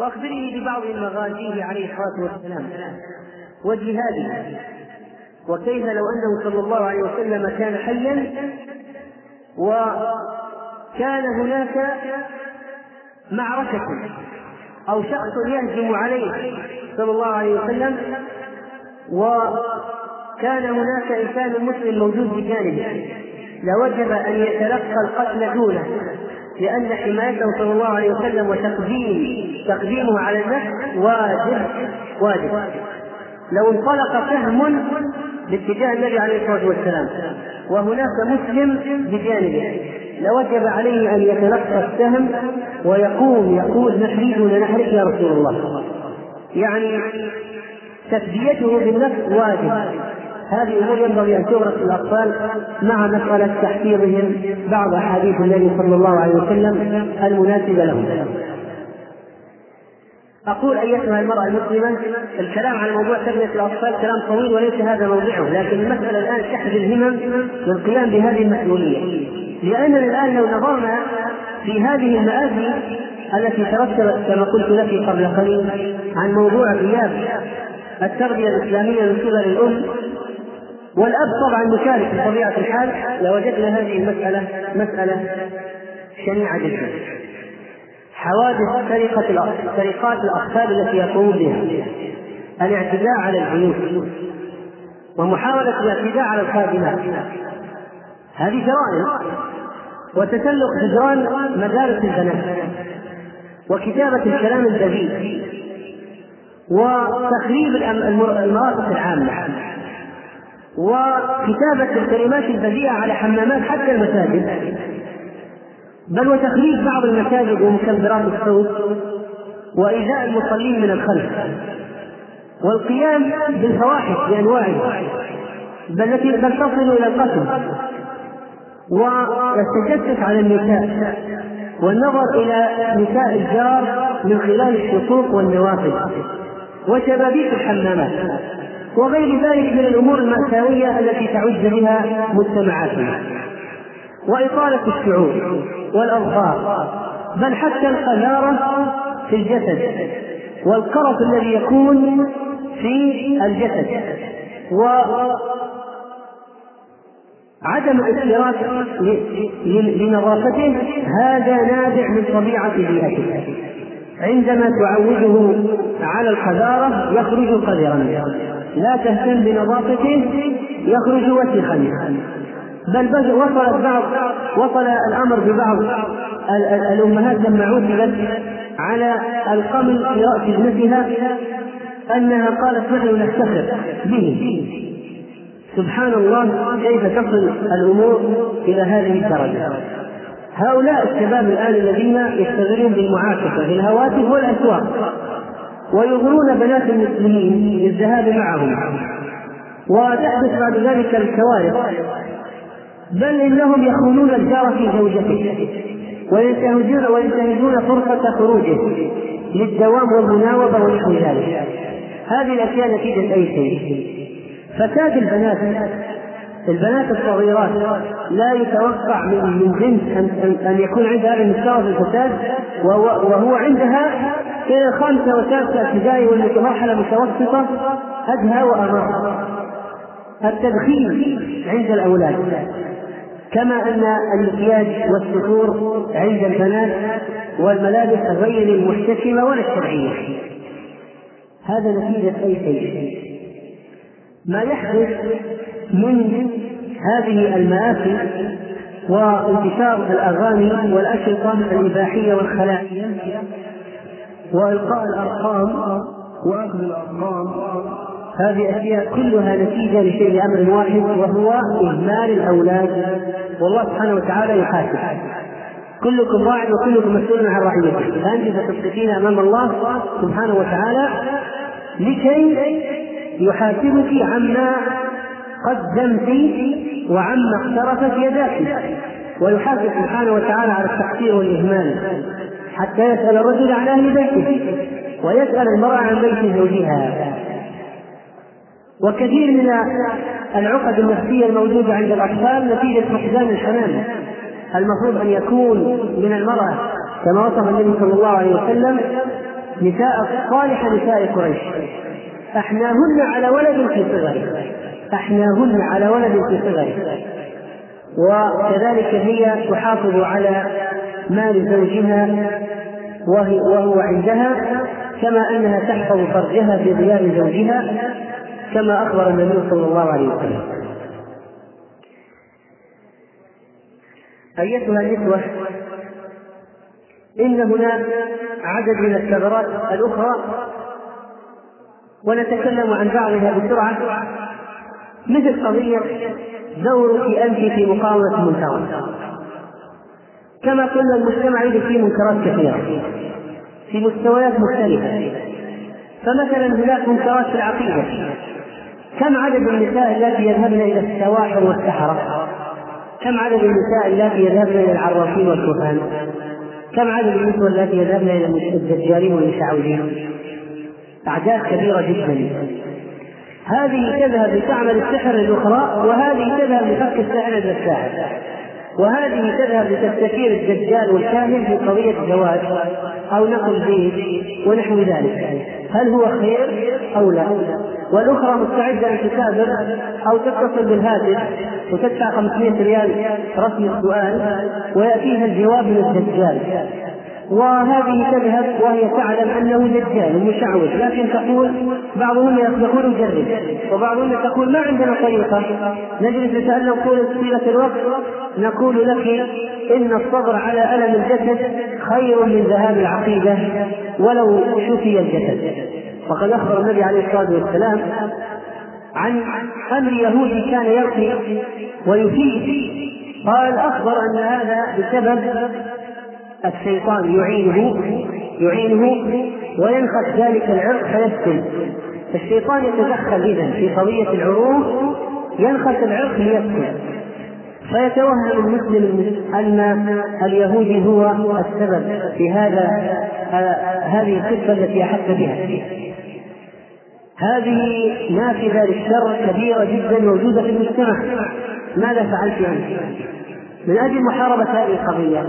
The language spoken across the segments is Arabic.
وأخبرني ببعض مغازيه عليه الصلاة والسلام وجهاده. وكيف لو أنه صلى الله عليه وسلم كان حيا وكان هناك معركة أو شخص يهجم عليه صلى الله عليه وسلم وكان هناك إنسان مسلم موجود بجانبه لوجب أن يتلقى القتل دونه. لأن حمايته صلى الله عليه وسلم وتقديم تقديمه على النفس واجب واجب. لو انطلق سهم باتجاه النبي عليه الصلاة والسلام وهناك مسلم بجانبه لوجب عليه أن يتلقى السهم ويقوم يقول نحرجه لنحرج يا رسول الله. يعني تسديته بالنفس واجب. هذه امور ينبغي أن تغرس الأطفال مع مسألة تحفيظهم بعض أحاديث النبي صلى الله عليه وسلم المناسبة لهم. أقول أيتها المرأة المسلمة الكلام على موضوع تربية الأطفال كلام طويل وليس هذا موضعه، لكن المسألة الآن تحت الهمم للقيام بهذه المسؤولية، لأننا الآن لو نظرنا في هذه المآسي التي ترتبت كما قلت لك قبل قليل عن موضوع غياب التربية الإسلامية من قبل الأم والأب طبعا مشارك بطبيعة الحال لوجدنا هذه المسألة مسألة شنيعة جدا. حوادث سرقة سرقات الأطفال التي يقومون بها. الاعتداء على البيوت ومحاولة الاعتداء على الخادمات. هذه جرائم وتسلق هجران مدارس البنات وكتابة الكلام البذيء وتخريب المرافق العامة. وكتابة الكلمات البذيئة على حمامات حتى المساجد. بل وتخريب بعض المساجد ومكبرات الصوت وإيذاء المصلين من الخلف. والقيام بالفواحش بأنواعها بل بل تصل إلى القتل. والتجسس على النساء. والنظر إلى نساء الجار من خلال الشقوق والنوافذ. وشبابيك الحمامات. وغير ذلك من الأمور المأساوية التي تعج بها مجتمعاتنا. وإطالة الشعور والأظفار بل حتى القذارة في الجسد والقرف الذي يكون في الجسد و عدم الاكتراث لنظافته هذا نابع من طبيعة بيئته عندما تعوده على القذارة يخرج قذرا. لا تهتم بنظافته يخرج وسخا. بل وصلت بعض وصل الأمر ببعض الأمهات لما عوتبت على القمل في رأس ابنتها أنها قالت نحن نفتخر به. سبحان الله كيف تصل الأمور إلى هذه الدرجة؟ هؤلاء الشباب الآن الذين يشتغلون بالمعاكسة في الهواتف والأسواق. ويغرون بنات المسلمين للذهاب معهم. وتحدث بعد ذلك الكوارث. بل إنهم يخونون الجار في زوجته. وينتهزون وينتهزون فرصة خروجه للدوام والمناوبة ونحو ذلك. هذه الأشياء نتيجة أي شيء. فساد البنات البنات الصغيرات لا يتوقع من من جنس ان ان يكون عندها هذا المستوى في الفساد وهو عندها إلى الخامسة والسادسة ابتدائي والمرحلة المتوسطة ادهى وامر التدخين عند الأولاد كما أن المكياج والستور عند البنات والملابس غير المحتشمة ولا الشرعيه هذا نتيجة أي شيء. ما يحدث من هذه المآسي وانتشار الأغاني والأشرطة الإباحية والخلاعية وإلقاء الأرقام وأخذ الأرقام. هذه أشياء كلها نتيجة لشيء لأمر واحد وهو إهمال الأولاد. والله سبحانه وتعالى يحاسب. كلكم راع وكلكم مسؤول عن رعيته فأنت ستسقطين أمام الله سبحانه وتعالى لكي يحاسبك عما قدمت وعما اقترفت يداك ويحاسب سبحانه وتعالى على التقصير والإهمال حتى يسأل الرجل عن أهل بيته ويسأل المرأة عن بيت زوجها. وكثير من العقد النفسية الموجودة عند الأطفال نتيجة فقدان الحنان. المفروض أن يكون من المرأة كما وصف النبي صلى الله عليه وسلم نساء صالح نساء قريش. أحناهن على ولد في صغره. أحناهن على ولد في صغره. وكذلك هي تحافظ على مال زوجها وهو عندها كما أنها تحفظ فرجها في غياب زوجها كما أخبر النبي صلى الله عليه وسلم. أيتها النسوه إن هنا عدد من الثغرات الأخرى ونتكلم عن بعضها بسرعة. مثل قضيه دورك انت في مقاومة المنكرات كما قلنا المجتمع يوجد فيه منكرات كثيرة في مستويات مختلفة. فمثلا هناك منكرات في العقيدة. كم عدد النساء اللاتي يذهبن إلى السواحر والسحرة؟ كم عدد النساء اللاتي يذهبن إلى العرافين والكهان كم عدد النسوة اللاتي يذهبن إلى الدجالين والمشعوذين أعداد كبيرة جدا. هذه تذهب لتعمل السحر الأخرى وهذه تذهب لفك السحر للساحر وهذه تذهب لتستثير الدجال والكاهن في قضية الزواج أو نقل بيت ونحو ذلك. هل هو خير أو لا؟ والأخرى مستعدة أن تسافر أو تتصل بالهاتف وتدفع 500 ريال رسم السؤال ويأتيها الجواب من الدجال. وهذه تذهب وهي تعلم أنه دجال ومشعوذ لكن تقول بعضهم يقول نجرب وبعضهم تقول ما عندنا طريقة نجلس نتألم طيله الوقت نقول لك إن الصبر على ألم الجسد خير من ذهاب العقيدة ولو شفي الجسد. وقد أخبر النبي عليه الصلاة والسلام عن أمر يهودي كان يرقي ويفيد قال أخبر أن هذا بسبب الشيطان يعينه يعينه وينخس ذلك العرق فيسكن. الشيطان يتدخل اذا في قضية العروق ينخس العرق ليسكن. فيتوهم المسلم أن اليهودي هو السبب في هذا هذه الخفه التي احس بها. هذه نافذه للشر كبيره جدا موجودة في المجتمع. ماذا فعلت انت من أجل محاربة هذه القضية.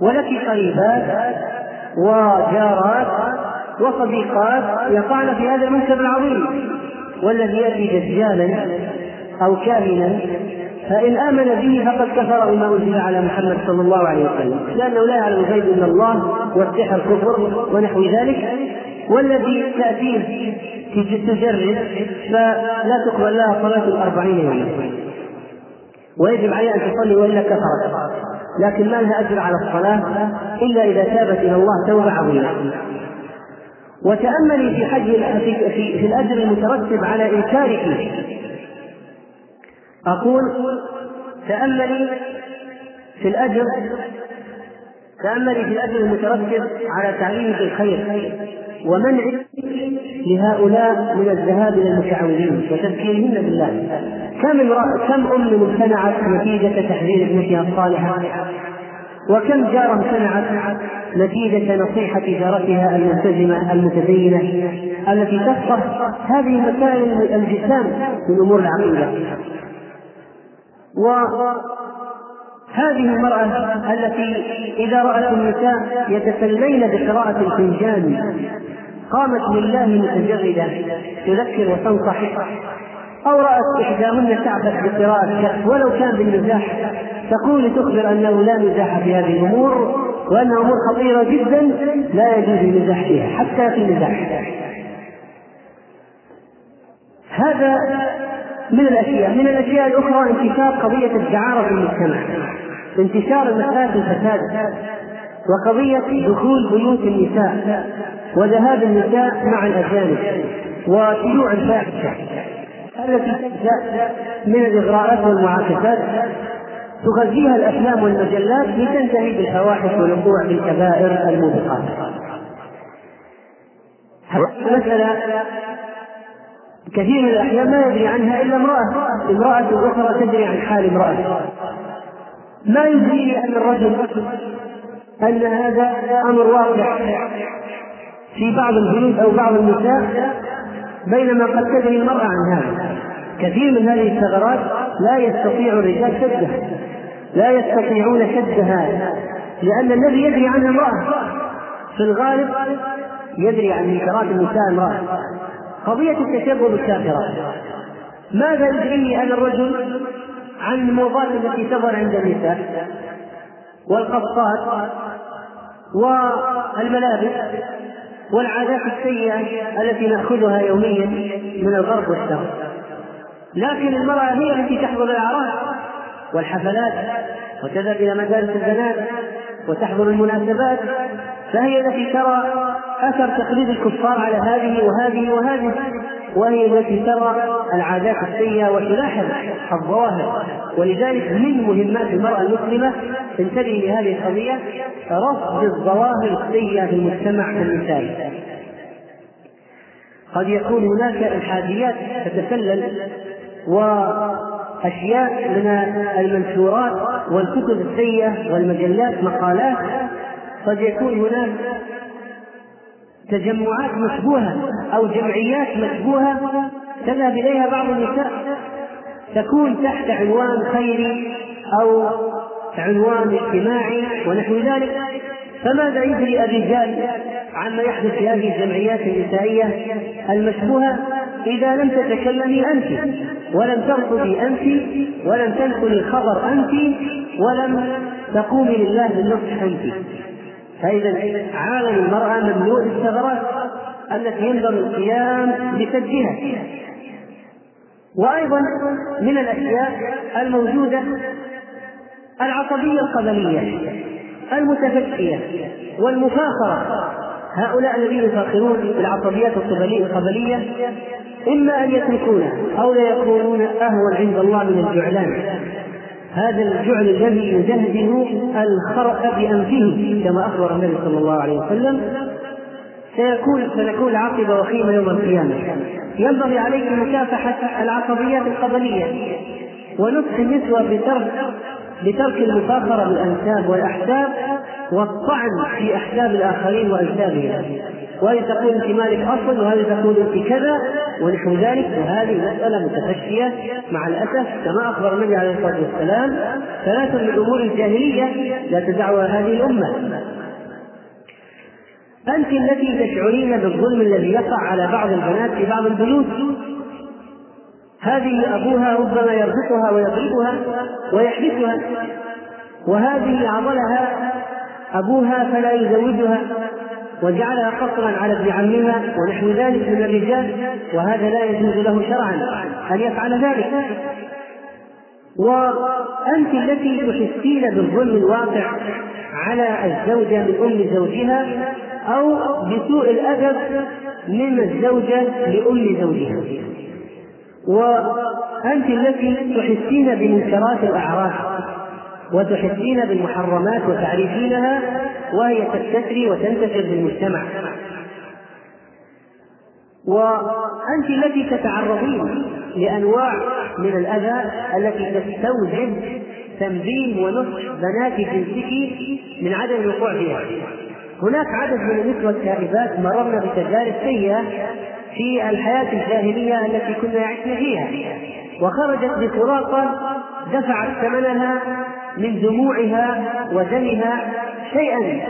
ولك قريبات وجارات وصديقات يقعن في هذا المنكر العظيم. والذي يأتي دجالا أو كاهنا فإن آمن به فقد كفر بما أنزل على محمد صلى الله عليه وسلم. لأنه لا يعلم الغيب إلا الله والسحر كفر ونحو ذلك. والذي تأتيه تجرب فلا تقبل لها صلاة الأربعين يوما. ويجب عليها أن تصلي وإلا كفرت لكن ما لها أجر على الصلاة إلا إذا تابت إلى الله توبة عظيمة. وتأملي في حج في, في, في الأجر المترتب على إنكارك. أقول تأملي في الأجر تأملي في الأجر المترتب على تعليمك الخير ومنع لهؤلاء من الذهاب إلى المشعوذين وتذكيرهن بالله. كم امرأة كم أم امتنعت نتيجة تحذير ابنتها الصالحة؟ وكم جارة امتنعت نتيجة نصيحة جارتها الملتزمة المتدينة التي تفقه هذه مسائل الجسام من أمور العقيدة. وهذه المرأة التي إذا رأت النساء يتسلين بقراءة الفنجان قامت لله متجردة تذكر وتنصح. أو رأت إحداهن تعبث بقراءة كهف ولو كان بالمزاح تقول تخبر أنه لا مزاح في هذه الأمور وأنها أمور خطيرة جدا لا يجوز المزاح فيها حتى في المزاح هذا من الأشياء من الأشياء الأخرى انتشار قضية الدعارة في المجتمع انتشار المسائل الفساد وقضية دخول بيوت النساء وذهاب النساء مع الأجانب وشيوع الفاحشة. التي تبدأ من الإغراءات والمعاكسات تغذيها الأفلام والمجلات لتنتهي بالفواحش والوقوع بالكبائر الموبقات. مسألة كثير من الأحيان ما يدري عنها إلا امرأة، امرأة أخرى تدري عن حال امرأة. ما يدري أن الرجل أن هذا أمر واقع في بعض البيوت أو بعض النساء بينما قد تدري المرأة عن هذا. كثير من هذه الثغرات لا يستطيع الرجال شدها لا يستطيعون شدها لأن الذي يدري عنها امرأة. في الغالب يدري عن منكرات النساء امرأة. قضية التشبه بالكافرات ماذا يدريه أن الرجل عن الموضات التي تظهر عند النساء؟ والقصات والملابس؟ والعادات السيئة التي نأخذها يوميا من الغرب والشرق لكن المرأة هي التي تحضر الأعراس والحفلات وتذهب إلى مدارس البنات وتحضر المناسبات فهي التي ترى أثر تقليد الكفار على هذه وهذه وهذه. وهي التي ترى العادات السيئة وتلاحظ الظواهر. ولذلك من مهمات المرأة المسلمة تنتبه لهذه القضية رفض الظواهر السيئة في المجتمع النسائي قد يكون هناك إلحاديات تتسلل وأشياء من المنشورات والكتب السيئة والمجلات مقالات. قد يكون هناك تجمعات مشبوهة أو جمعيات مشبوهة تذهب إليها بعض النساء تكون تحت عنوان خيري أو عنوان اجتماعي ونحو ذلك. فماذا يدري الرجال عما يحدث في هذه الجمعيات النسائية المشبوهة إذا لم تتكلمي أنت ولم ترفضي أنت ولم تنقلي الخبر أنت ولم تقومي لله بالنصح أنت. فإذا عالم المرأة مملوء بالثغرات التي ينبغي القيام بسدها وأيضا من الأشياء الموجودة العصبية القبلية المتفكية والمفاخرة. هؤلاء الذين يفاخرون بالعصبيات القبلية إما أن يتركونها أو لا يكونون أهون عند الله من الجعلان. هذا الجعل الذي يجهز الخرق بأنفه كما أخبر النبي صلى الله عليه وسلم. سيكون ستكون العاقبة وخيمة يوم القيامة. ينبغي عليك مكافحة العصبيات القبلية ونصح النسوة بترك بترك المفاخرة بالأنساب والأحساب والطعن في أحساب الآخرين وأنسابهم وهذه تقول أنت مالك أصل وهذه تقول أنت كذا. ونحو ذلك وهذه مسألة متفشية مع الأسف كما أخبر النبي عليه الصلاة والسلام ثلاثة من أمور الجاهلية لا تدعها هذه الأمة. أنت التي تشعرين بالظلم الذي يقع على بعض البنات في بعض البيوت. هذه أبوها ربما يربطها ويضربها ويحبسها وهذه عضلها أبوها فلا يزوجها. وجعلها قصرا على ابن عمها ونحو ذلك من الرجال وهذا لا يجوز له شرعا أن يفعل ذلك. وأنت التي تحسين بالظلم الواقع على الزوجة من أم زوجها أو بسوء الأدب من الزوجة لأم زوجها. وأنت التي تحسين بمنكرات الأعراف وتحسين بالمحرمات وتعرفينها وهي تستتري وتنتشر في المجتمع وأنت التي تتعرضين لأنواع من الأذى التي تستوجب تنبيه ونصح بنات جنسك من عدم الوقوع فيها. هناك عدد من النسوة التائبات مررنا بتجارب سيئة في الحياة الجاهلية التي كنا يعشن فيها. وخرجت بطلاقة دفعت ثمنها من دموعها ودمها شيئا.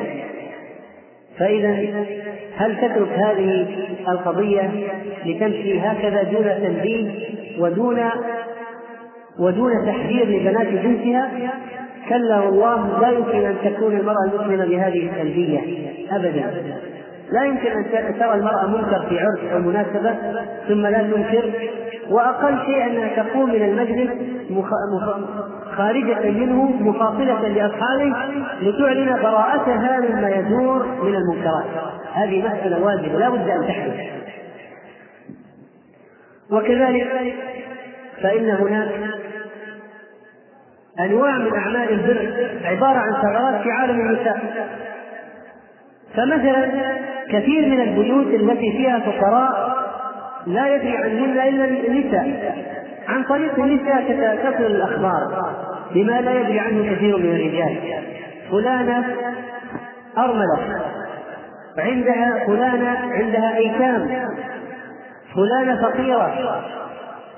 فإذا هل تترك هذه القضية لتمشي هكذا دون تنبيه ودون ودون تحذير لبنات جنسها كلا والله لا يمكن أن تكون المرأة المسلمة بهذه السلبية أبدا. لا يمكن أن ترى المرأة منكر في عرس أو مناسبة ثم لا تنكر وأقل شيء أنها تقوم من المجلس مخ... مخ... خارجة منه مفاصلة لأصحابه لتعلن براءتها مما يدور من المنكرات. هذه مسألة واجبة لا بد أن تحدث. وكذلك فإن هناك أنواع من أعمال البر عبارة عن ثغرات في عالم النساء. فمثلا كثير من البيوت التي فيها فقراء لا يدري عنهن إلا النساء. عن طريق النساء تصل الأخبار بما لا يدري عنه كثير من الرجال. فلانه أرملة. عندها فلانه عندها أيتام. فلانه فقيرة.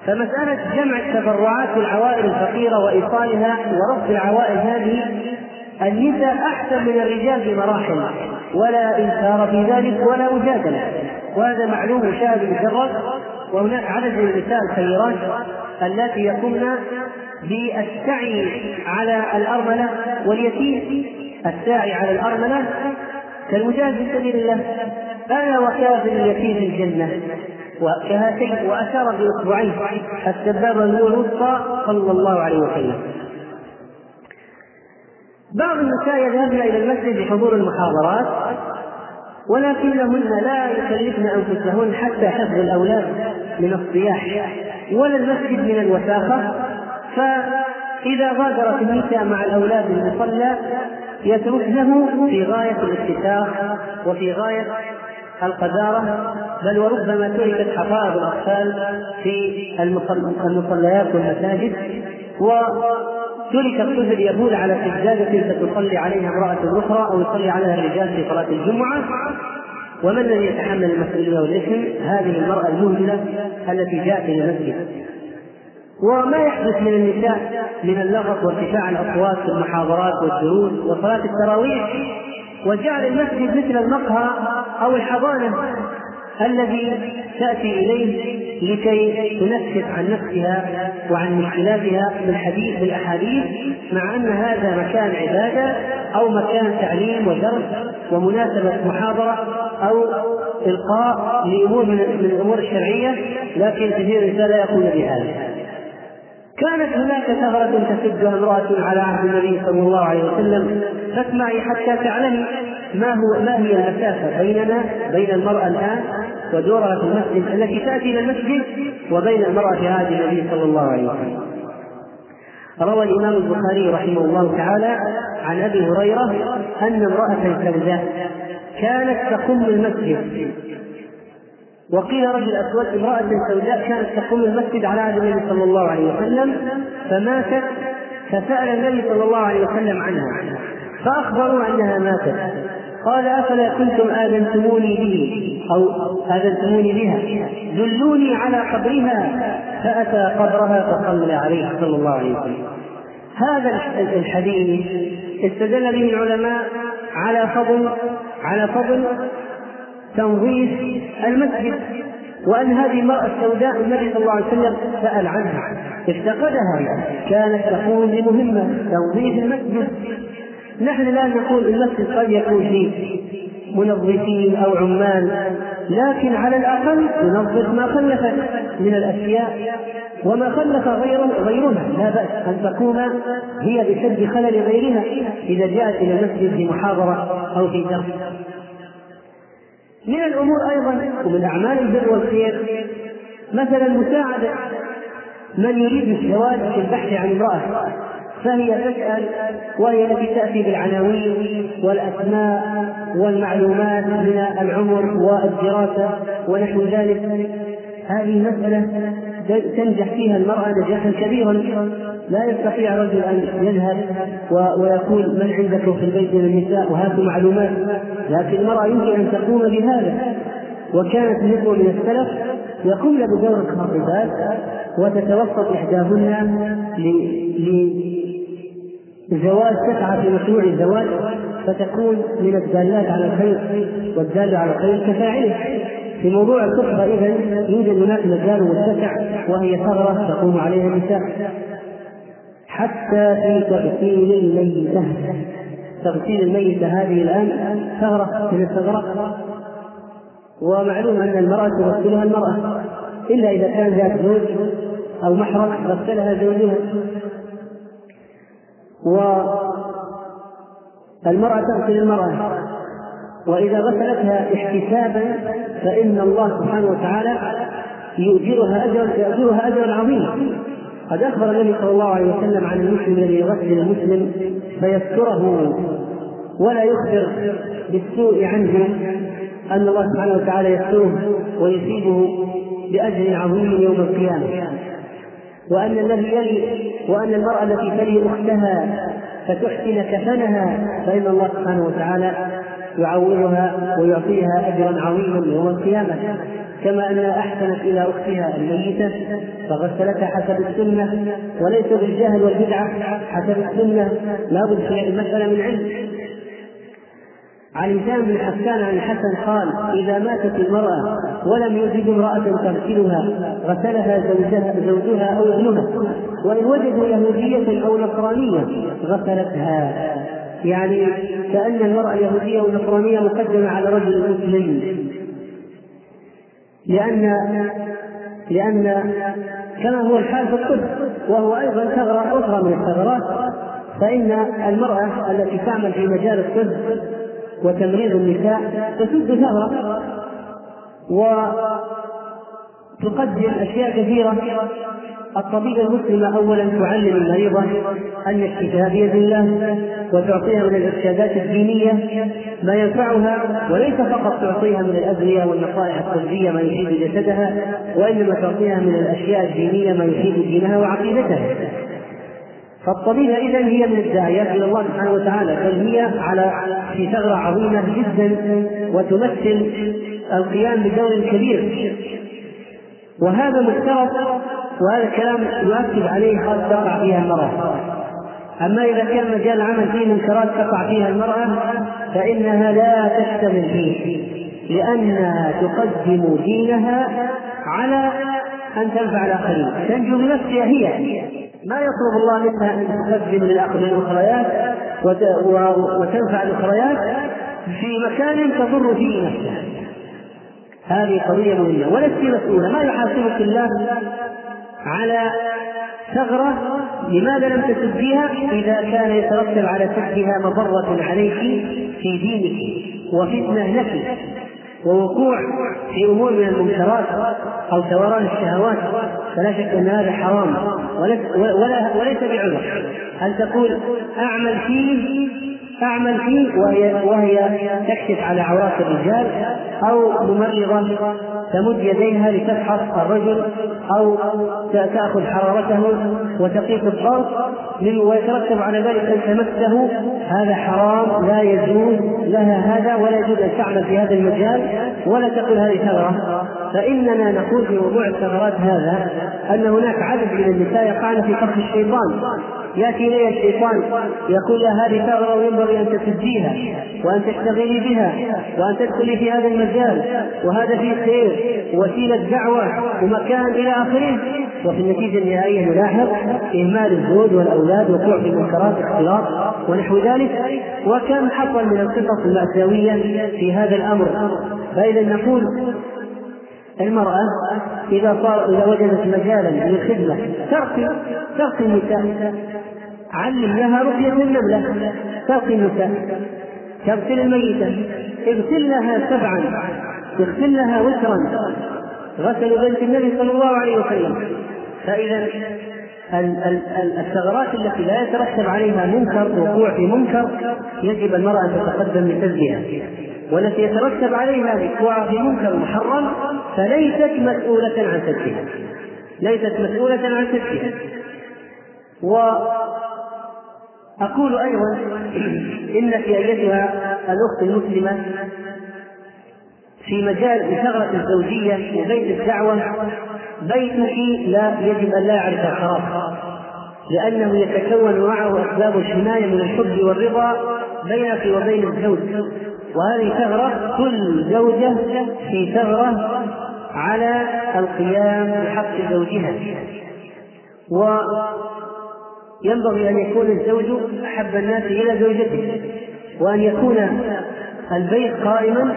فمسألة جمع التبرعات للعوائل الفقيرة وإيصالها ورفض العوائل هذه النساء أحسن من الرجال بمراحل. ولا إنكار في ذلك ولا مجادلة وهذا معلوم مشاهد مجرد وهناك عدد من النساء الخيرات اللاتي يقمن بالسعي على الأرملة واليتيم. الساعي على الأرملة كالمجاهد في سبيل الله. أنا وكافر اليتيم في الجنة. وكهاتين وأشار بإصبعيه السبابة الوسطى صلى الله عليه وسلم. بعض النساء يذهبن إلى المسجد لحضور المحاضرات. ولكنهن لا يكلفن أنفسهن حتى حفظ الأولاد من الصياح ولا المسجد من الوساخة فإذا غادرت النساء مع الأولاد المصلى يتركنه في غاية الاتساخ وفي غاية القذارة بل وربما تركت حفائظ الأطفال في المصليات والمساجد. ترك الطفل يبول على سجادة فتصلي عليها امرأة أخرى أو يصلي عليها الرجال في صلاة الجمعة. ومن الذي يتحمل المسؤولية والإثم؟ هذه المرأة المهملة التي جاءت إلى المسجد. وما يحدث من النساء من اللغط وارتفاع الأصوات في المحاضرات والدروس وصلاة التراويح؟ وجعل المسجد مثل المقهى أو الحضانة. الذي تأتي إليه لكي تنفس عن نفسها وعن مشكلاتها بالحديث بالأحاديث مع أن هذا مكان عبادة أو مكان تعليم ودرس ومناسبة محاضرة أو إلقاء لأمور من الأمور الشرعية لكن كثير النساء لا يقوم بهذا. كانت هناك ثغرة تسدها امرأة على عهد النبي صلى الله عليه وسلم فاسمعي حتى تعلمي ما هو ما هي المسافة بيننا بين المرأة الآن؟ ودورها في المسجد التي تأتي إلى المسجد وبين المرأة في عهد النبي صلى الله عليه وسلم. روى الإمام البخاري رحمه الله تعالى عن أبي هريرة أن امرأة سوداء كانت تقم المسجد وقيل رجل أسود امرأة سوداء كانت تقوم المسجد على عهد النبي صلى الله عليه وسلم فماتت فسأل النبي صلى الله عليه وسلم عنها فأخبروا أنها ماتت قال أفلا كنتم آذنتموني به؟ أو آذنتموني بها. دلوني على قبرها فأتى قبرها فصلى عليه صلى الله عليه وسلم. هذا الحديث استدل به العلماء على فضل على فضل تنظيف المسجد وأن هذه المرأة السوداء النبي صلى الله عليه وسلم سأل عنها افتقدها كانت تقوم بمهمة تنظيف المسجد. نحن لا نقول المسجد قد يكون فيه منظفين أو عمال لكن على الأقل تنظف ما خلفت من الأشياء وما خلف غيره غيرها. لا بأس أن تقوم هي بسد خلل غيرها إذا جاءت إلى المسجد في محاضرة أو في درس. من الأمور أيضا ومن أعمال البر والخير مثلا مساعدة من يريد الزواج في البحث عن امرأة. فهي تسأل وهي التي تأتي بالعناوين والأسماء والمعلومات من العمر والدراسة ونحو ذلك. هذه مسألة تنجح فيها المرأة نجاحا كبيرا. لا يستطيع الرجل أن يذهب ويقول من عندكم في البيت من النساء؟ وهاتوا معلومات. لكن المرأة يمكن أن تقوم بهذا. وكانت نسوة من السلف يقومن بدور الخاطبات وتتوسط إحداهن زواج تسعى في مشروع الزواج فتكون من الدالات على الخير والدالة على الخير كفاعله. في موضوع الكفر إذا يوجد هناك مجال متسع وهي ثغرة تقوم عليها النساء. حتى في تغسيل الميتة. تغسيل الميتة هذه الآن ثغرة من الثغرات ومعلوم أن المرأة تغسلها المرأة إلا إذا كان ذات زوج أو محرم غسلها زوجها. والمرأة تغسل المرأة. وإذا غسلتها احتسابا فإن الله سبحانه وتعالى يؤجرها أجرا يؤجرها أجرا عظيما. قد أخبر النبي صلى الله عليه وسلم عن المسلم الذي يغسل المسلم فيستره ولا يخبر بالسوء عنه أن الله سبحانه وتعالى يستره ويثيبه بأجر عظيم يوم القيامة. وأن الذي يلي وأن المرأة التي تلي أختها فتحسن كفنها فإن الله سبحانه وتعالى يعوضها ويعطيها أجرا عظيما يوم القيامة. كما أنها أحسنت إلى أختها الميتة فغسلتها حسب السنة وليس بالجهل والبدعة حسب السنة. لابد في المسألة من علم. عن هشام بن حسان عن الحسن قال إذا ماتت المرأة ولم يجد امرأة تغسلها غسلها زوجها زوجها أو ابنها. وإن وجدوا يهودية أو نصرانية غسلتها. يعني كأن المرأة اليهودية والنصرانية مقدمة على رجل مسلم. لأن لأن كما هو الحال في الطب وهو أيضا ثغرة أخرى من الثغرات فإن المرأة التي تعمل في مجال الطب وتمريض النساء تسد ثغرة وتقدم أشياء كثيرة. الطبيبة المسلمة أولا تعلم المريضة أن الشفاء بيد الله وتعطيها من الإرشادات الدينية ما ينفعها وليس فقط تعطيها من الأدوية والنصائح الطبية ما يفيد جسدها وإنما تعطيها من الأشياء الدينية ما يفيد دينها وعقيدتها. فالطبيبة إذا هي من الداعيات إلى الله سبحانه وتعالى بل هي على في ثغرة عظيمة جدا وتمثل القيام بدور كبير. وهذا مفترض وهذا الكلام يؤكد عليه قد تقع فيها المرأة. أما إذا كان مجال العمل فيه منكرات تقع فيها المرأة فإنها لا تشتغل فيه لأنها تقدم دينها على أن تنفع الآخرين. تنجو بنفسها هي. ما يطلب الله منها أن تقدم للأخريات وتنفع الأخريات في مكان تضر فيه نفسها هذه قضية مهمة. ولست مسؤولة. ما يحاسبك الله على ثغرة لماذا لم تسديها إذا كان يترتب على سدها مضرة عليك في دينك وفتنة لك. ووقوع في أمور من المنكرات أو ثوران الشهوات فلا شك أن هذا حرام. وليس بعذر. هل تقول أعمل فيه؟ تعمل فيه وهي وهي تكشف على عورات الرجال أو ممرضة؟ تمد يديها لتفحص الرجل أو تأخذ حرارته وتقيس الضغط ويترتب على ذلك أن تمسه هذا حرام لا يجوز لها هذا ولا يجوز أن تعمل في هذا المجال ولا تقول هذه ثغره فإننا نقول في موضوع الثغرات هذا أن هناك عدد من النساء يقعن في فخ الشيطان. يأتي الي الشيطان يقول لها هذه ثغرة وينبغي أن تسديها وأن تشتغلي بها وأن تدخلي في هذا المجال وهذا فيه خير وسيله دعوة ومكان إلى آخره. وفي النتيجة النهائية نلاحظ إهمال الزوج والأولاد وقوع في منكرات اختلاط ونحو ذلك. وكم حصل من القصص المأساوية في هذا الأمر؟ فإذا نقول المرأة إذا صار إذا وجدت مجالا للخدمة ترقي ترقي النساء. علم لها رقية النملة. النساء تغسل الميتة. اغسل لها سبعا. اغسل لها وترا. غسل بنت النبي صلى الله عليه وسلم. فإذا الثغرات التي لا يترتب عليها منكر وقوع في منكر يجب المرأة أن تتقدم لسدها والتي يترتب عليها الوقوع في منكر محرم فليست مسؤولة عن سدها ليست مسؤولة عن سدها وأقول أيضا إنك أيتها الأخت المسلمة في مجال ثغرة الزوجية وبيت الدعوة بيتك لا يجب أن لا يعرف الخراب لأنه يتكون معه أسباب الحماية من الحب والرضا بينك وبين الزوج وهذه ثغرة كل زوجة في ثغرة على القيام بحق زوجها. وينبغي أن يكون الزوج أحب الناس إلى زوجته وأن يكون البيت قائما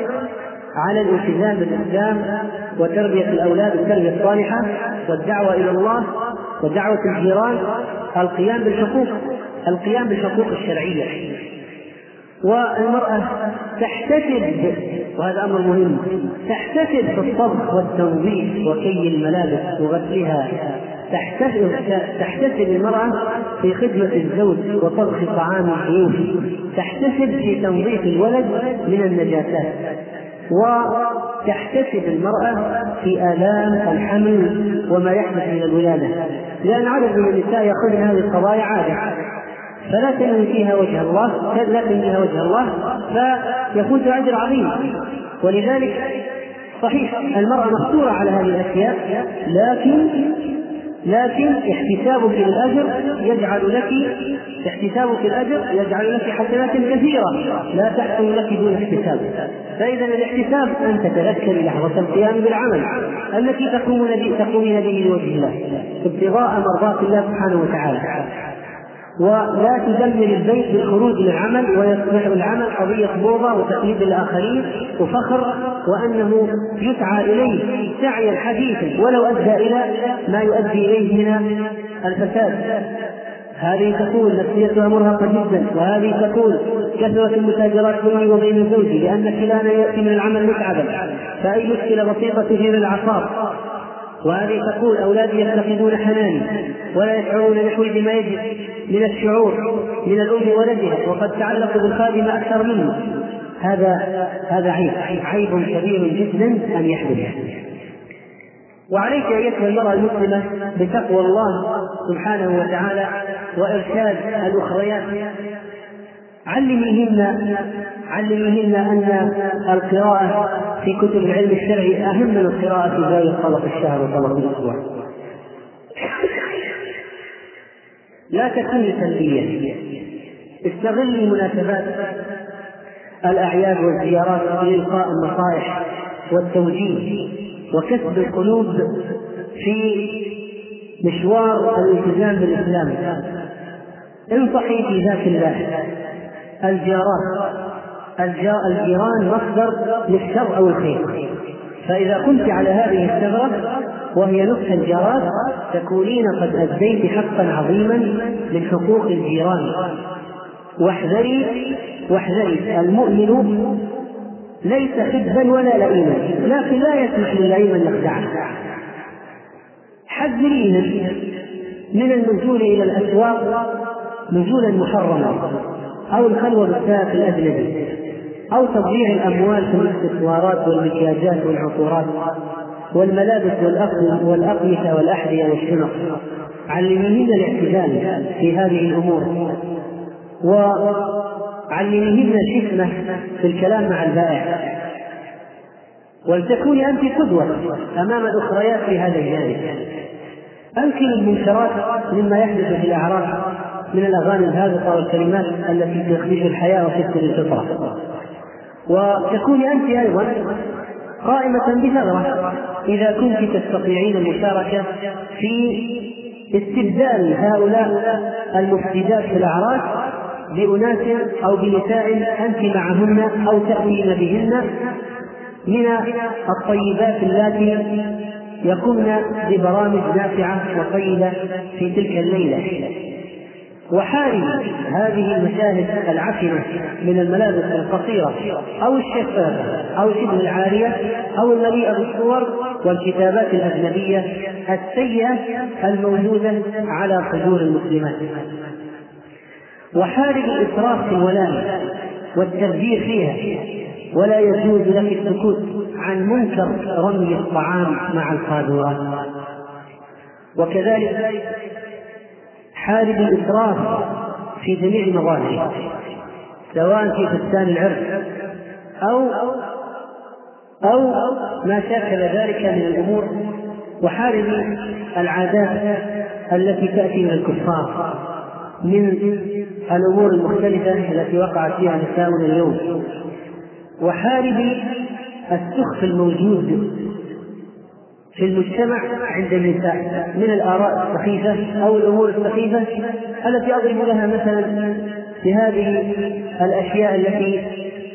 على الالتزام بالإسلام وتربية الأولاد التربية الصالحة والدعوة إلى الله ودعوة الجيران القيام بالحقوق القيام بالحقوق الشرعية. والمرأة تحتسب وهذا أمر مهم. تحتسب في الطبخ والتنظيف وكي الملابس وغسلها. تحتسب تحتسب المرأة في خدمة الزوج وطبخ طعام الضيوف. تحتسب في تنظيف الولد من النجاسات. وتحتسب المرأة في آلام الحمل وما يحدث من الولادة. لأن عدد من النساء يأخذن هذه القضايا عادة. فلا تنوي فيها وجه الله لا فيها وجه الله فيفوت أجر عظيم. ولذلك صحيح المرأة مختورة على هذه الأشياء لكن لكن احتسابك للأجر يجعل لك احتسابك الأجر يجعل لك حسنات كثيرة لا تحصل لك دون احتساب. فإذا الاحتساب أن تتذكري لحظة القيام بالعمل التي تقومين به تقومين به لوجه الله ابتغاء مرضات الله سبحانه وتعالى. ولا تدمر البيت بالخروج من العمل ويصبح العمل قضية بوضة وتقليد الآخرين وفخر وأنه يسعى إليه سعيا حديثا ولو أدى إلى ما يؤدي إليه من الفساد. هذه تكون نفسيتها مرهقة جدا وهذه تكون كثرة المتاجرات بيني وبين زوجي لأن كلانا يأتي من العمل متعبا. فأي مشكلة بسيطة تثير الأعصاب وهذه تقول أولادي يفتقدون حناني ولا يشعرون نحوي بما يجب من الشعور من الأم ولدها وقد تعلق بالخادم أكثر منه هذا هذا عيب. عيب كبير جدا أن يحدث. وعليك أيتها المرأة المسلمة بتقوى الله سبحانه وتعالى وإرشاد الأخريات. علميهن علميهن أن القراءة في كتب العلم الشرعي أهم من القراءة باقي طلق الشهر وطلق الأسبوع. لا تكوني سلبية استغلي مناسبات الأعياد والزيارات لإلقاء النصائح والتوجيه وكسب القلوب في مشوار الالتزام بالإسلام. انصحي في ذات الله. الجارات. الجيران مصدر للشر أو الخير. فإذا كنت على هذه الثغرة وهي نصح الجارات تكونين قد أديت حقا عظيما من حقوق الجيران. واحذري واحذري المؤمن ليس حبا ولا لئيما لكن لا يسمح للئيم ان يخدعه حذريه من النزول إلى الأسواق نزولا محرما أو الخلوة بالسائق الاجنبي أو تضييع الأموال في الاكسسوارات والمكياجات والعطورات والملابس والأقمشة والأحذية والشنط علميهن الاعتدال في هذه الأمور. وعلميهن الحكمة في الكلام مع البائع. ولتكوني أنت قدوة أمام الأخريات في هذا الجانب. أنكر المنكرات مما يحدث في الأعراف من الأغاني الهابطة والكلمات التي تخرج الحياة وتفسد الفطرة. وتكوني أنت أيضا قائمة بثغرة. إذا كنت تستطيعين المشاركة في استبدال هؤلاء المفسدات في الأعراس بأناس أو بنساء أنت معهن أو تأتين بهن من الطيبات اللاتي يقمن ببرامج نافعة وطيبة في تلك الليلة. وحارب هذه المشاهد العفنة من الملابس القصيرة أو الشفافة أو شبه العارية أو المليئة بالصور والكتابات الأجنبية السيئة الموجودة على صدور المسلمات. وحارب الإسراف في الولاء والتبذير فيها ولا يجوز لك السكوت عن منكر رمي الطعام مع القاذورات وكذلك حارب الإسراف في جميع مظاهره سواء في فستان العرس أو أو ما شاكل ذلك من الأمور وحارب العادات التي تأتي من الكفار من الأمور المختلفة التي وقعت فيها نساؤنا اليوم وحارب السخف الموجود في المجتمع عند النساء من الآراء السخيفة أو الأمور السخيفة التي أضرب لها مثلا بهذه الأشياء التي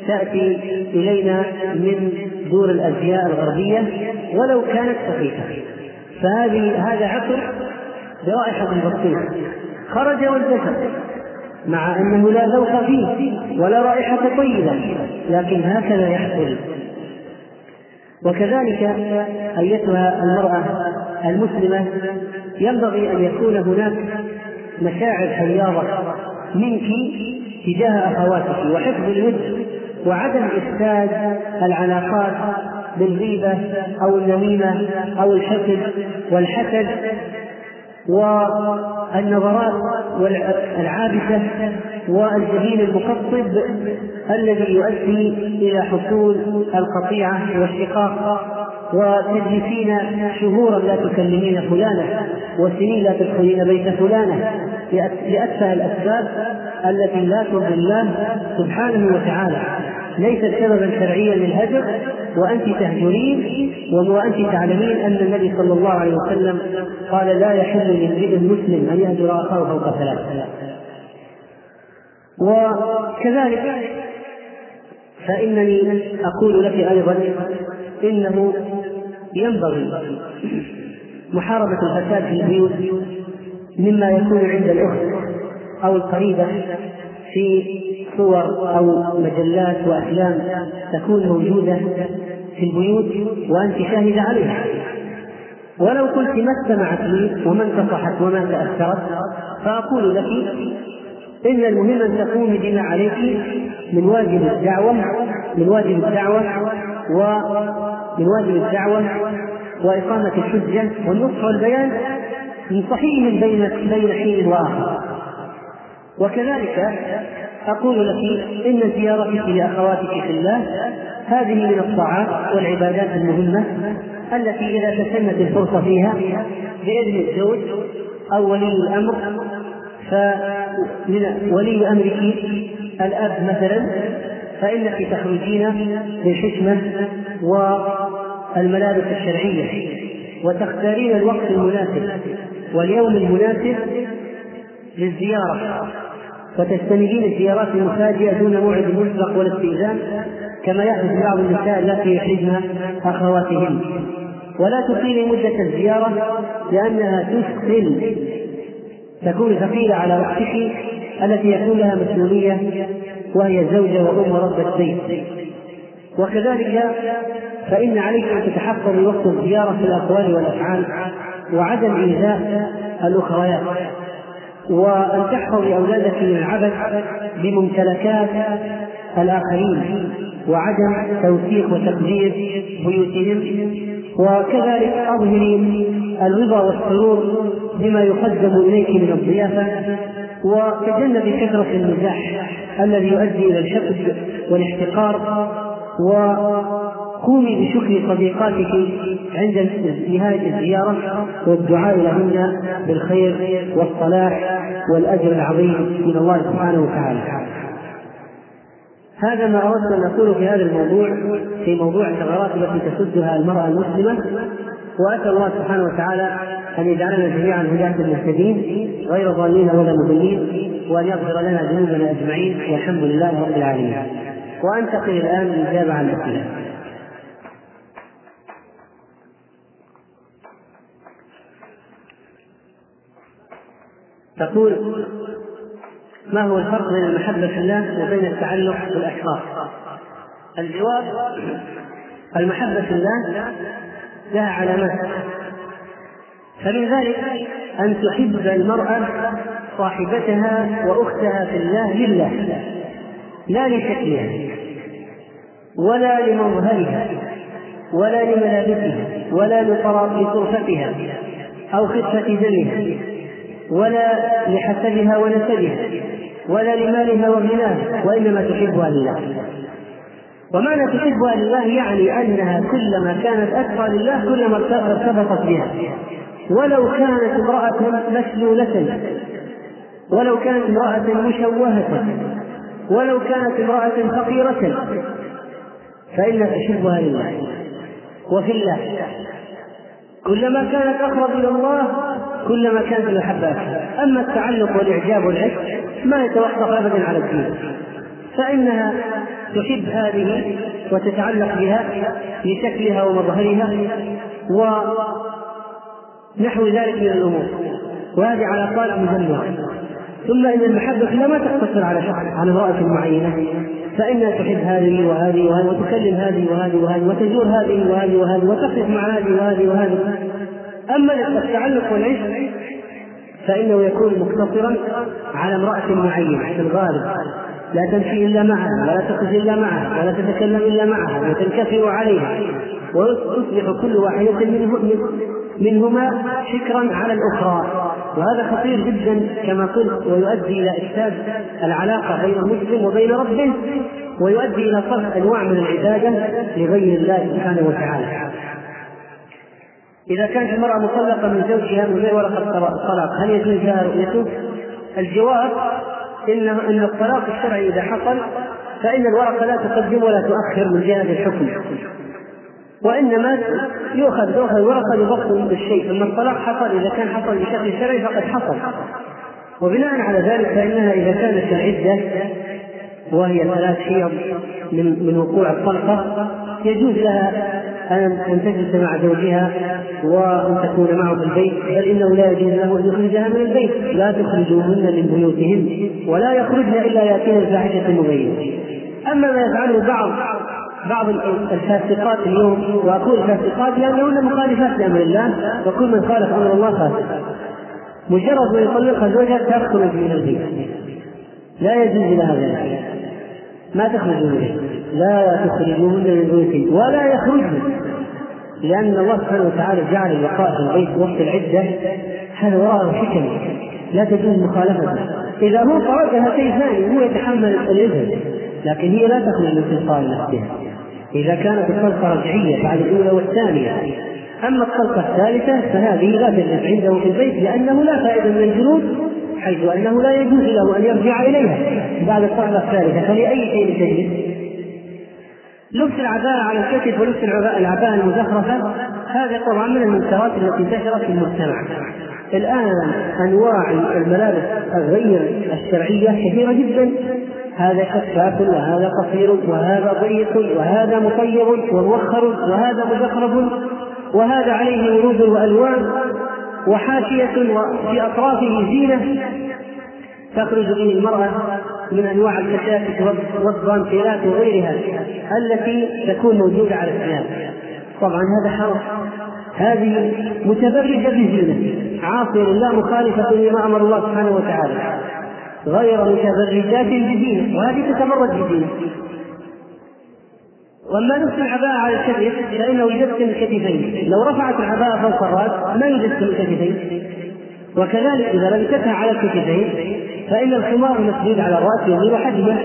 تأتي إلينا من دور الأزياء الغربية ولو كانت سخيفة. فهذه هذا عطر برائحة بسيطة. خرج وانتشر مع أنه لا ذوق فيه ولا رائحة طيبة لكن هكذا يحصل. وكذلك أيتها المرأة المسلمة ينبغي أن يكون هناك مشاعر حياضة منك تجاه أخواتك وحفظ الود وعدم إفساد العلاقات بالغيبة أو النميمة أو الحقد والحسد والنظرات العابسة والجبين المقطب الذي يؤدي إلى حصول القطيعة والشقاق وتجلسين شهورا لا تكلمين فلانا وسنين لا تدخلين بيت فلانة لأتفه الأسباب التي لا ترضي الله سبحانه وتعالى. ليست سببا شرعيا للهجر وأنت تهجرين وأنت تعلمين أن النبي صلى الله عليه وسلم قال لا يحل لامرئ مسلم أن يهجر أخاه فوق ثلاث. وكذلك فإنني أقول لك أيضا إنه ينبغي محاربة الفساد في البيوت مما يكون عند الأخت أو القريبة في صور أو مجلات وأفلام تكون موجودة في البيوت وأنت شاهدة عليها. ولو قلت ما استمعت لي وما انتصحت وما تأثرت فأقول لك إن المهم أن تقومي بما عليك من واجب الدعوة من واجب الدعوة ومن واجب الدعوة وإقامة الحجة والنصح والبيان من صحيح بين بين حين وآخر. وكذلك أقول لك إن زيارتك لأخواتك في الله هذه من الطاعات والعبادات المهمة التي إذا تسنت الفرصة فيها بإذن الزوج أو ولي الأمر فمن ولي أمرك الأب مثلا فإنك تخرجين بالحكمة والملابس الشرعية وتختارين الوقت المناسب واليوم المناسب للزيارة وتستندين الزيارات المفاجئة دون موعد مسبق ولا استئذان كما يحدث بعض النساء التي يحرجن أخواتهن. ولا تطيلي مدة الزيارة لأنها تثقل تكون ثقيلة على أختك التي يكون لها مسؤولية وهي زوجة وأم وربة بيت وكذلك فإن عليك أن تتحفظي وقت الزيارة في الأقوال والأفعال وعدم إيذاء الأخريات وأن تحفظي أولادك من العبث بممتلكات الآخرين وعدم توثيق وتقدير بيوتهم. وكذلك أظهري الرضا والسرور بما يقدم إليك من الضيافة وتجنبي كثرة المزاح الذي يؤدي إلى الحقد والاحتقار وقومي بشكر صديقاتك عند نهاية الزيارة والدعاء لهن بالخير والصلاح والأجر العظيم من الله سبحانه وتعالى. هذا ما أردت أن أقوله في هذا الموضوع في موضوع الثغرات التي تسدها المرأة المسلمة. وأسأل الله سبحانه وتعالى أن يجعلنا جميعا هداة المهتدين غير ضالين ولا مضلين وأن يغفر لنا ذنوبنا أجمعين والحمد لله رب العالمين. وأنتقل الآن للإجابة عن الأسئلة. تقول ما هو الفرق بين المحبة في الله وبين التعلق بالأشخاص؟ الجواب المحبة في الله لها علامات فمن ذلك أن تحب المرأة صاحبتها وأختها في الله لله لا لشكلها ولا لمظهرها ولا لملابسها ولا لطرفتها أو خفة دمها ولا لحسبها ونسبها ولا لمالها وغناها وإنما تحبها لله ومعنى تحبها لله يعني أنها كلما كانت أتقى لله كلما ارتبطت بها. ولو كانت امرأة مشلولة ولو كانت امرأة مشوهة ولو كانت امرأة فقيرة فإنها تحبها لله وفي الله كلما كانت أقرب إلى الله كلما كانت المحبة أما التعلق والإعجاب والعشق ما يتوقف أبدا على الدين. فإنها تحب هذه وتتعلق بها لشكلها ومظهرها ونحو ذلك من الأمور. وهذه علاقات مجمعة ثم إن المحبة ما تقتصر على شخص على امرأة معينة فإنها تحب هذه وهذه وهذه وتكلم هذه وهذه وهذه وتزور هذه وهذه وهذه وتقف مع هذه وهذه وهذه. أما التعلق والعشق فإنه يكون مقتصرا على امرأة معينة في الغالب. لا تمشي إلا معها ولا تخرج إلا معها ولا تتكلم إلا معها وتنكفئ عليها. ويصبح كل واحدة منهما شكرا على الأخرى. وهذا خطير جدا كما قلت ويؤدي إلى إفساد العلاقة بين المسلم وبين ربه ويؤدي إلى صرف أنواع من العبادة لغير الله سبحانه وتعالى. إذا كانت المرأة مطلقة من زوجها من غير ورقة الطلاق هل يجوز لها رؤيته؟ الجواب إن إن الطلاق الشرعي إذا حصل فإن الورقة لا تقدم ولا تؤخر من جهة الحكم. وإنما يؤخذ يؤخذ الورقة لضبط الشيء ثم الطلاق حصل إذا كان حصل بشكل شرعي فقد حصل. وبناء على ذلك فإنها إذا كانت العدة وهي ثلاث حيض من من وقوع الطلقة يجوز لها أن تجلس مع زوجها وأن تكون معه في البيت بل إنه لا يجوز له أن يخرجها من البيت. لا تخرجوهن من بيوتهن ولا يخرجن إلا يأتين الفاحشة مبينة أما ما يفعله بعض بعض الفاسقات اليوم وأقول فاسقات لأنهن مخالفات لأمر الله وكل من خالف أمر الله فاسق مجرد ما يطلقها زوجها تخرج من البيت. لا يجوز لها ذلك. ما تخرج من البيت. لا تخرجوهن من بيوتهن ولا يخرجن. لأن الله سبحانه وتعالى جعل الوقاء في البيت وقت العدة. هذا وراءه حكم. لا تجوز مخالفته إذا هو طردها شيء ثاني هو يتحمل الإثم لكن هي لا تخرج من تلقاء نفسها. إذا كانت الطلقة رجعية بعد الأولى والثانية. أما الطلقة الثالثة فهذه لا تجلس عنده في البيت لأنه لا فائدة من الجلوس حيث أنه لا يجوز له أن يرجع إليها. بعد الطلقة الثالثة فلأي شيء تجلس لبس العباءة على الكتف ولبس العباءة المزخرفة. هذا طبعا من المنكرات التي انتشرت في المجتمع. الآن أنواع الملابس الغير الشرعية كثيرة جدا. هذا شفاف وهذا قصير وهذا ضيق وهذا مطيب وموخر وهذا مزخرف وهذا عليه ورود وألوان وحاشية وفي أطرافه زينة. تخرج به المرأة من أنواع الكشافة والضانتيلات وغيرها التي تكون موجودة على الثياب طبعا هذا حرام. هذه متبرجة بزينة عاصية لله مخالفة لما أمر الله سبحانه وتعالى. غير متبرجات بزينة وهذه تتبرج بزينة وأما لبس العباءة على الكتف فإنه يجسم الكتفين، لو رفعت العباءة فوق الرأس ما يجسم الكتفين، وكذلك إذا لبستها على الكتفين فإن الخمار المسدود على الرأس يظهر حجمه،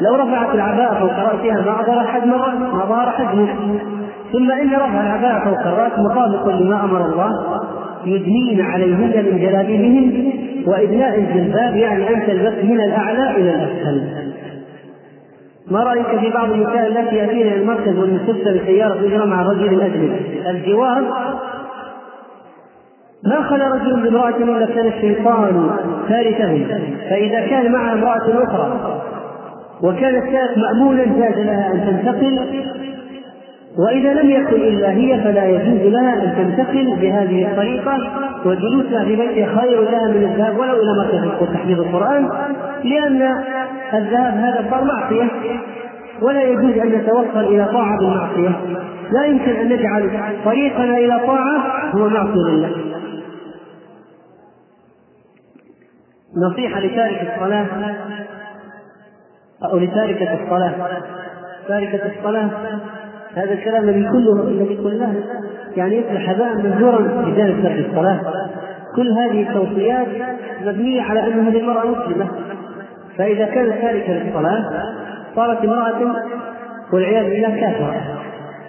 لو رفعت العباءة فوق رأسها ما ظهر حجم ما ظهر حجمه، ثم إن رفع العباءة فوق الرأس مطابق لما أمر الله يدنين عليهن من جلابيبهن وإدناء الجلباب يعني أن تلبس من الأعلى إلى الأسفل ما رأيك في بعض النساء التي يأتين إلى المركز والمستشفى بسيارة أجرة مع الرجل الأجنبي الجوار ما خلا رجل بامرأة إلا كان الشيطان ثالثهم فإذا كان معها امرأة أخرى وكان الثالث مأمونا جاز لها أن تنتقل وإذا لم يكن إلا هي فلا يجوز لها أن تنتقل بهذه الطريقة. وجلوسها في بيتها خير لها من الذهاب ولو إلى مركز تحفيظ القرآن لأن الذهاب هذا صار معصية. ولا يجوز أن نتوصل إلى طاعة بالمعصية لا يمكن أن نجعل طريقنا إلى طاعة هو معصية لله. نصيحة لتارك الصلاة. أو لتاركة الصلاة. تاركة الصلاة. هذا الكلام الذي كله الذي قلناه يعني يصبح هباء منثورا بجانب ترك الصلاة. كل هذه التوصيات مبنية على أن هذه المرأة مسلمة. فإذا كانت تاركة للصلاة صارت امرأة والعياذ بالله كافرة.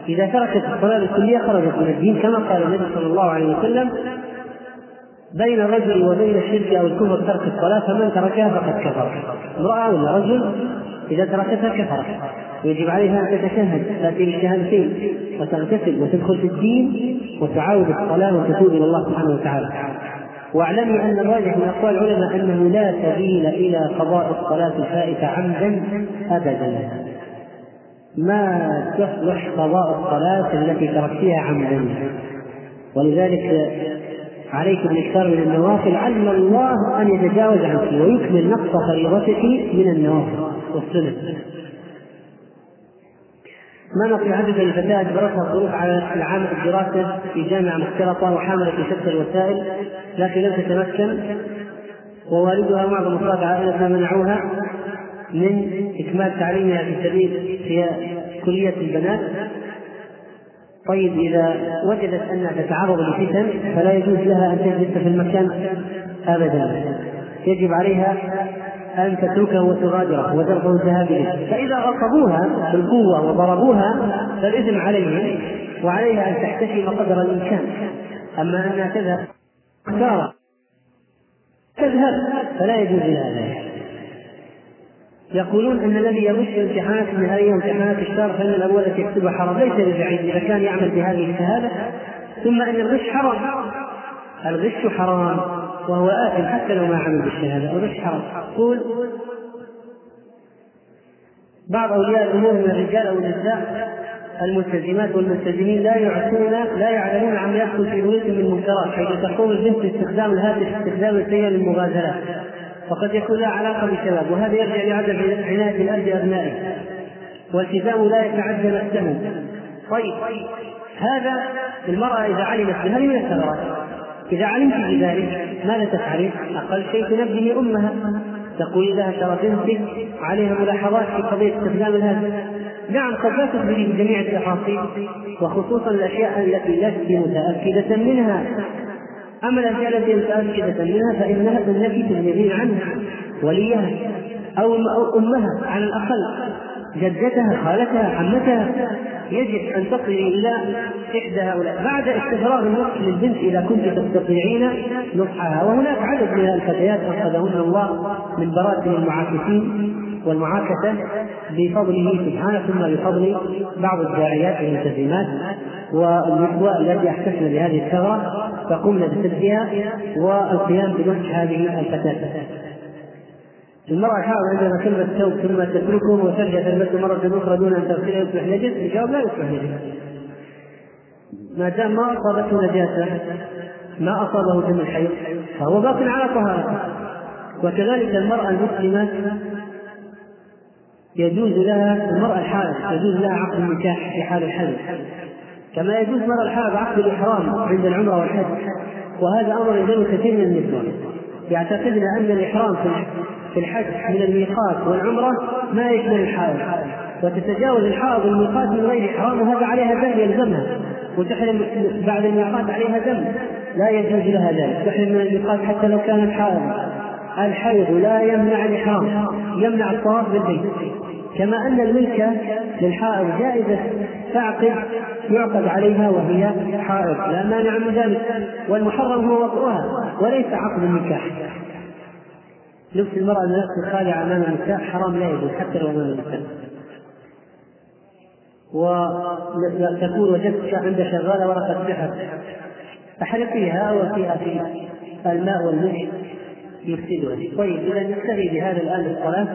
إذا تركت الصلاة بالكلية خرجت من الدين كما قال النبي صلى الله عليه وسلم بين الرجل وبين الشرك أو الكفر ترك الصلاة فمن تركها فقد كفر. امرأة ولا رجل إذا تركتها كفرت ويجب عليها أن تتشهد تأتي بالشهادتين وتغتسل وتدخل في الدين وتعاود الصلاة وتتوب إلى الله سبحانه وتعالى. واعلمي أن الراجح من أقوال العلماء أنه لا سبيل إلى قضاء الصلاة الفائتة عمدا أبدا. ما تصلح قضاء الصلاة التي تركتها عمدا؟ ولذلك عليك بالاكثار من النوافل علم الله أن يتجاوز عنك ويكمل نقص فريضتك من النوافل والسنن نقي عدد الفتاة أجبرتها الظروف على العام الدراسة في جامعة مختلطة وحاملة في شتى الوسائل لكن لم تتمكن. ووالدها ومعظم أفراد عائلتها منعوها من إكمال تعليمها في سبيل في كلية البنات. طيب إذا وجدت أنها تتعرض لفتن فلا يجوز لها أن تجلس في المكان أبدا. يجب عليها أن تتركه وتغادره وترفض الذهاب إليه فإذا غصبوها بالقوة وضربوها فالإثم عليهم وعليها أن تحتشم قدر الإمكان. أما أنها تذهب اختار تذهب فلا يجوز لها ذلك. يقولون إن الذي يغش امتحانات النهائيه وامتحانات الشهر فإن الاموال التي يكتبها حرام ليس ببعيد إذا كان يعمل بهذه الشهادة ثم إن الغش حرام. الغش حرام وهو آثم حتى لو ما عمل بالشهادة. الغش حرام. قول بعض أولياء الأمور من الرجال أو النساء الملتزمات والملتزمين لا يعطون لا يعلمون عما يحصل في بيوتهم من منكرات حيث تقوم البنت باستخدام الهاتف استخداما سيئا للمغازلات. وقد يكون لها علاقة بالشباب وهذا يرجع لعدم عناية الاب بأبنائه. والتزام لا يتعدى نفسه. طيب هذا المرأة إذا علمت بهذه من الثغرات إذا علمت بذلك ماذا تفعلين؟ أقل شيء تنبهي امها تقول لها ترى بنتك عليها ملاحظات في قضية استخدام الهاتف. نعم قد لا تخبري بجميع التفاصيل وخصوصا الأشياء التي لست متأكدة منها. أما الاشياء التي متاكده منها فإنها انك تبلغين عنها. وليها أو أمها على الأقل جدتها خالتها عمتها يجب أن تصلي إلى إحدى هؤلاء. بعد استفراغ النصح للبنت إذا كنت تستطيعين نصحها. وهناك عدد من الفتيات انقذهن الله من براثن المعاكسين والمعاكسة بفضله سبحانه ثم بفضل بعض الداعيات الملتزمات والنسوة التي يحتفن بهذه الثغرة فقمنا بسدها والقيام بنصح هذه الفتاة. المرأة حاول عندما تلبس ثوب ثم تتركه وترجع تلبسه مرة أخرى دون أن تغسله يصبح نجس الجواب لا يصبح نجس. ما دام ما أصابته نجاسة ما أصابه دم الحيض فهو باق على طهارته. وكذلك المرأة المسلمة يجوز لها المرأة الحائض يجوز لها عقد النكاح في حال الحمل كما يجوز المرأة الحائض عقد الإحرام عند العمرة والحج. وهذا أمر يجوز كثير من النسوة يعتقدن أن الإحرام في الحج من الميقات والعمرة ما يشمل الحائض. وتتجاوز الحائض الميقات من غير إحرام وهذا عليها دم يلزمها. وتحرم بعد الميقات عليها دم لا يجوز لها ذلك. تحرم من الميقات حتى لو كانت حائض الحيض لا يمنع الإحرام يمنع الطواف بالبيت. كما أن الملك للحائض جائزة تعقد يعقد عليها وهي حائض. لا مانع من ذلك والمحرم هو وطئها وليس عقد النكاح. لبس المرأة لنفس الخالعة أمام النساء حرام لا يجوز حتى لو أمام النساء وتكون وجدت عند شغالة ورقة سحر. أحرقيها وفيها في الماء والملح. يفسدها. طيب إذا نكتفي بهذا الآن للصلاة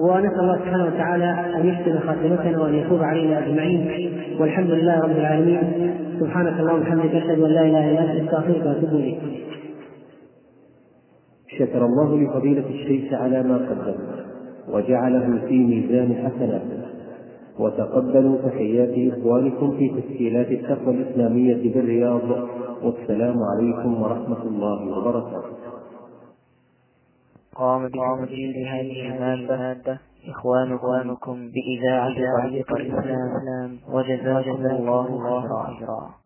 ونسأل الله سبحانه وتعالى أن يحسن خاتمتنا وأن يتوب علينا أجمعين. والحمد لله رب العالمين. سبحانك اللهم وبحمدك أشهد أن لا إله إلا أنت أستغفرك وأتوب إليك. شكر الله لفضيلة الشيخ على ما قدم وجعله في ميزان حسناته. وتقبلوا تحيات إخوانكم في تسجيلات التقوى الإسلامية بالرياض. والسلام عليكم ورحمة الله وبركاته. قام بتسجيل هذه المادة. إخوانكم بإذاعة طريق الإسلام. وجزاكم الله خيرا.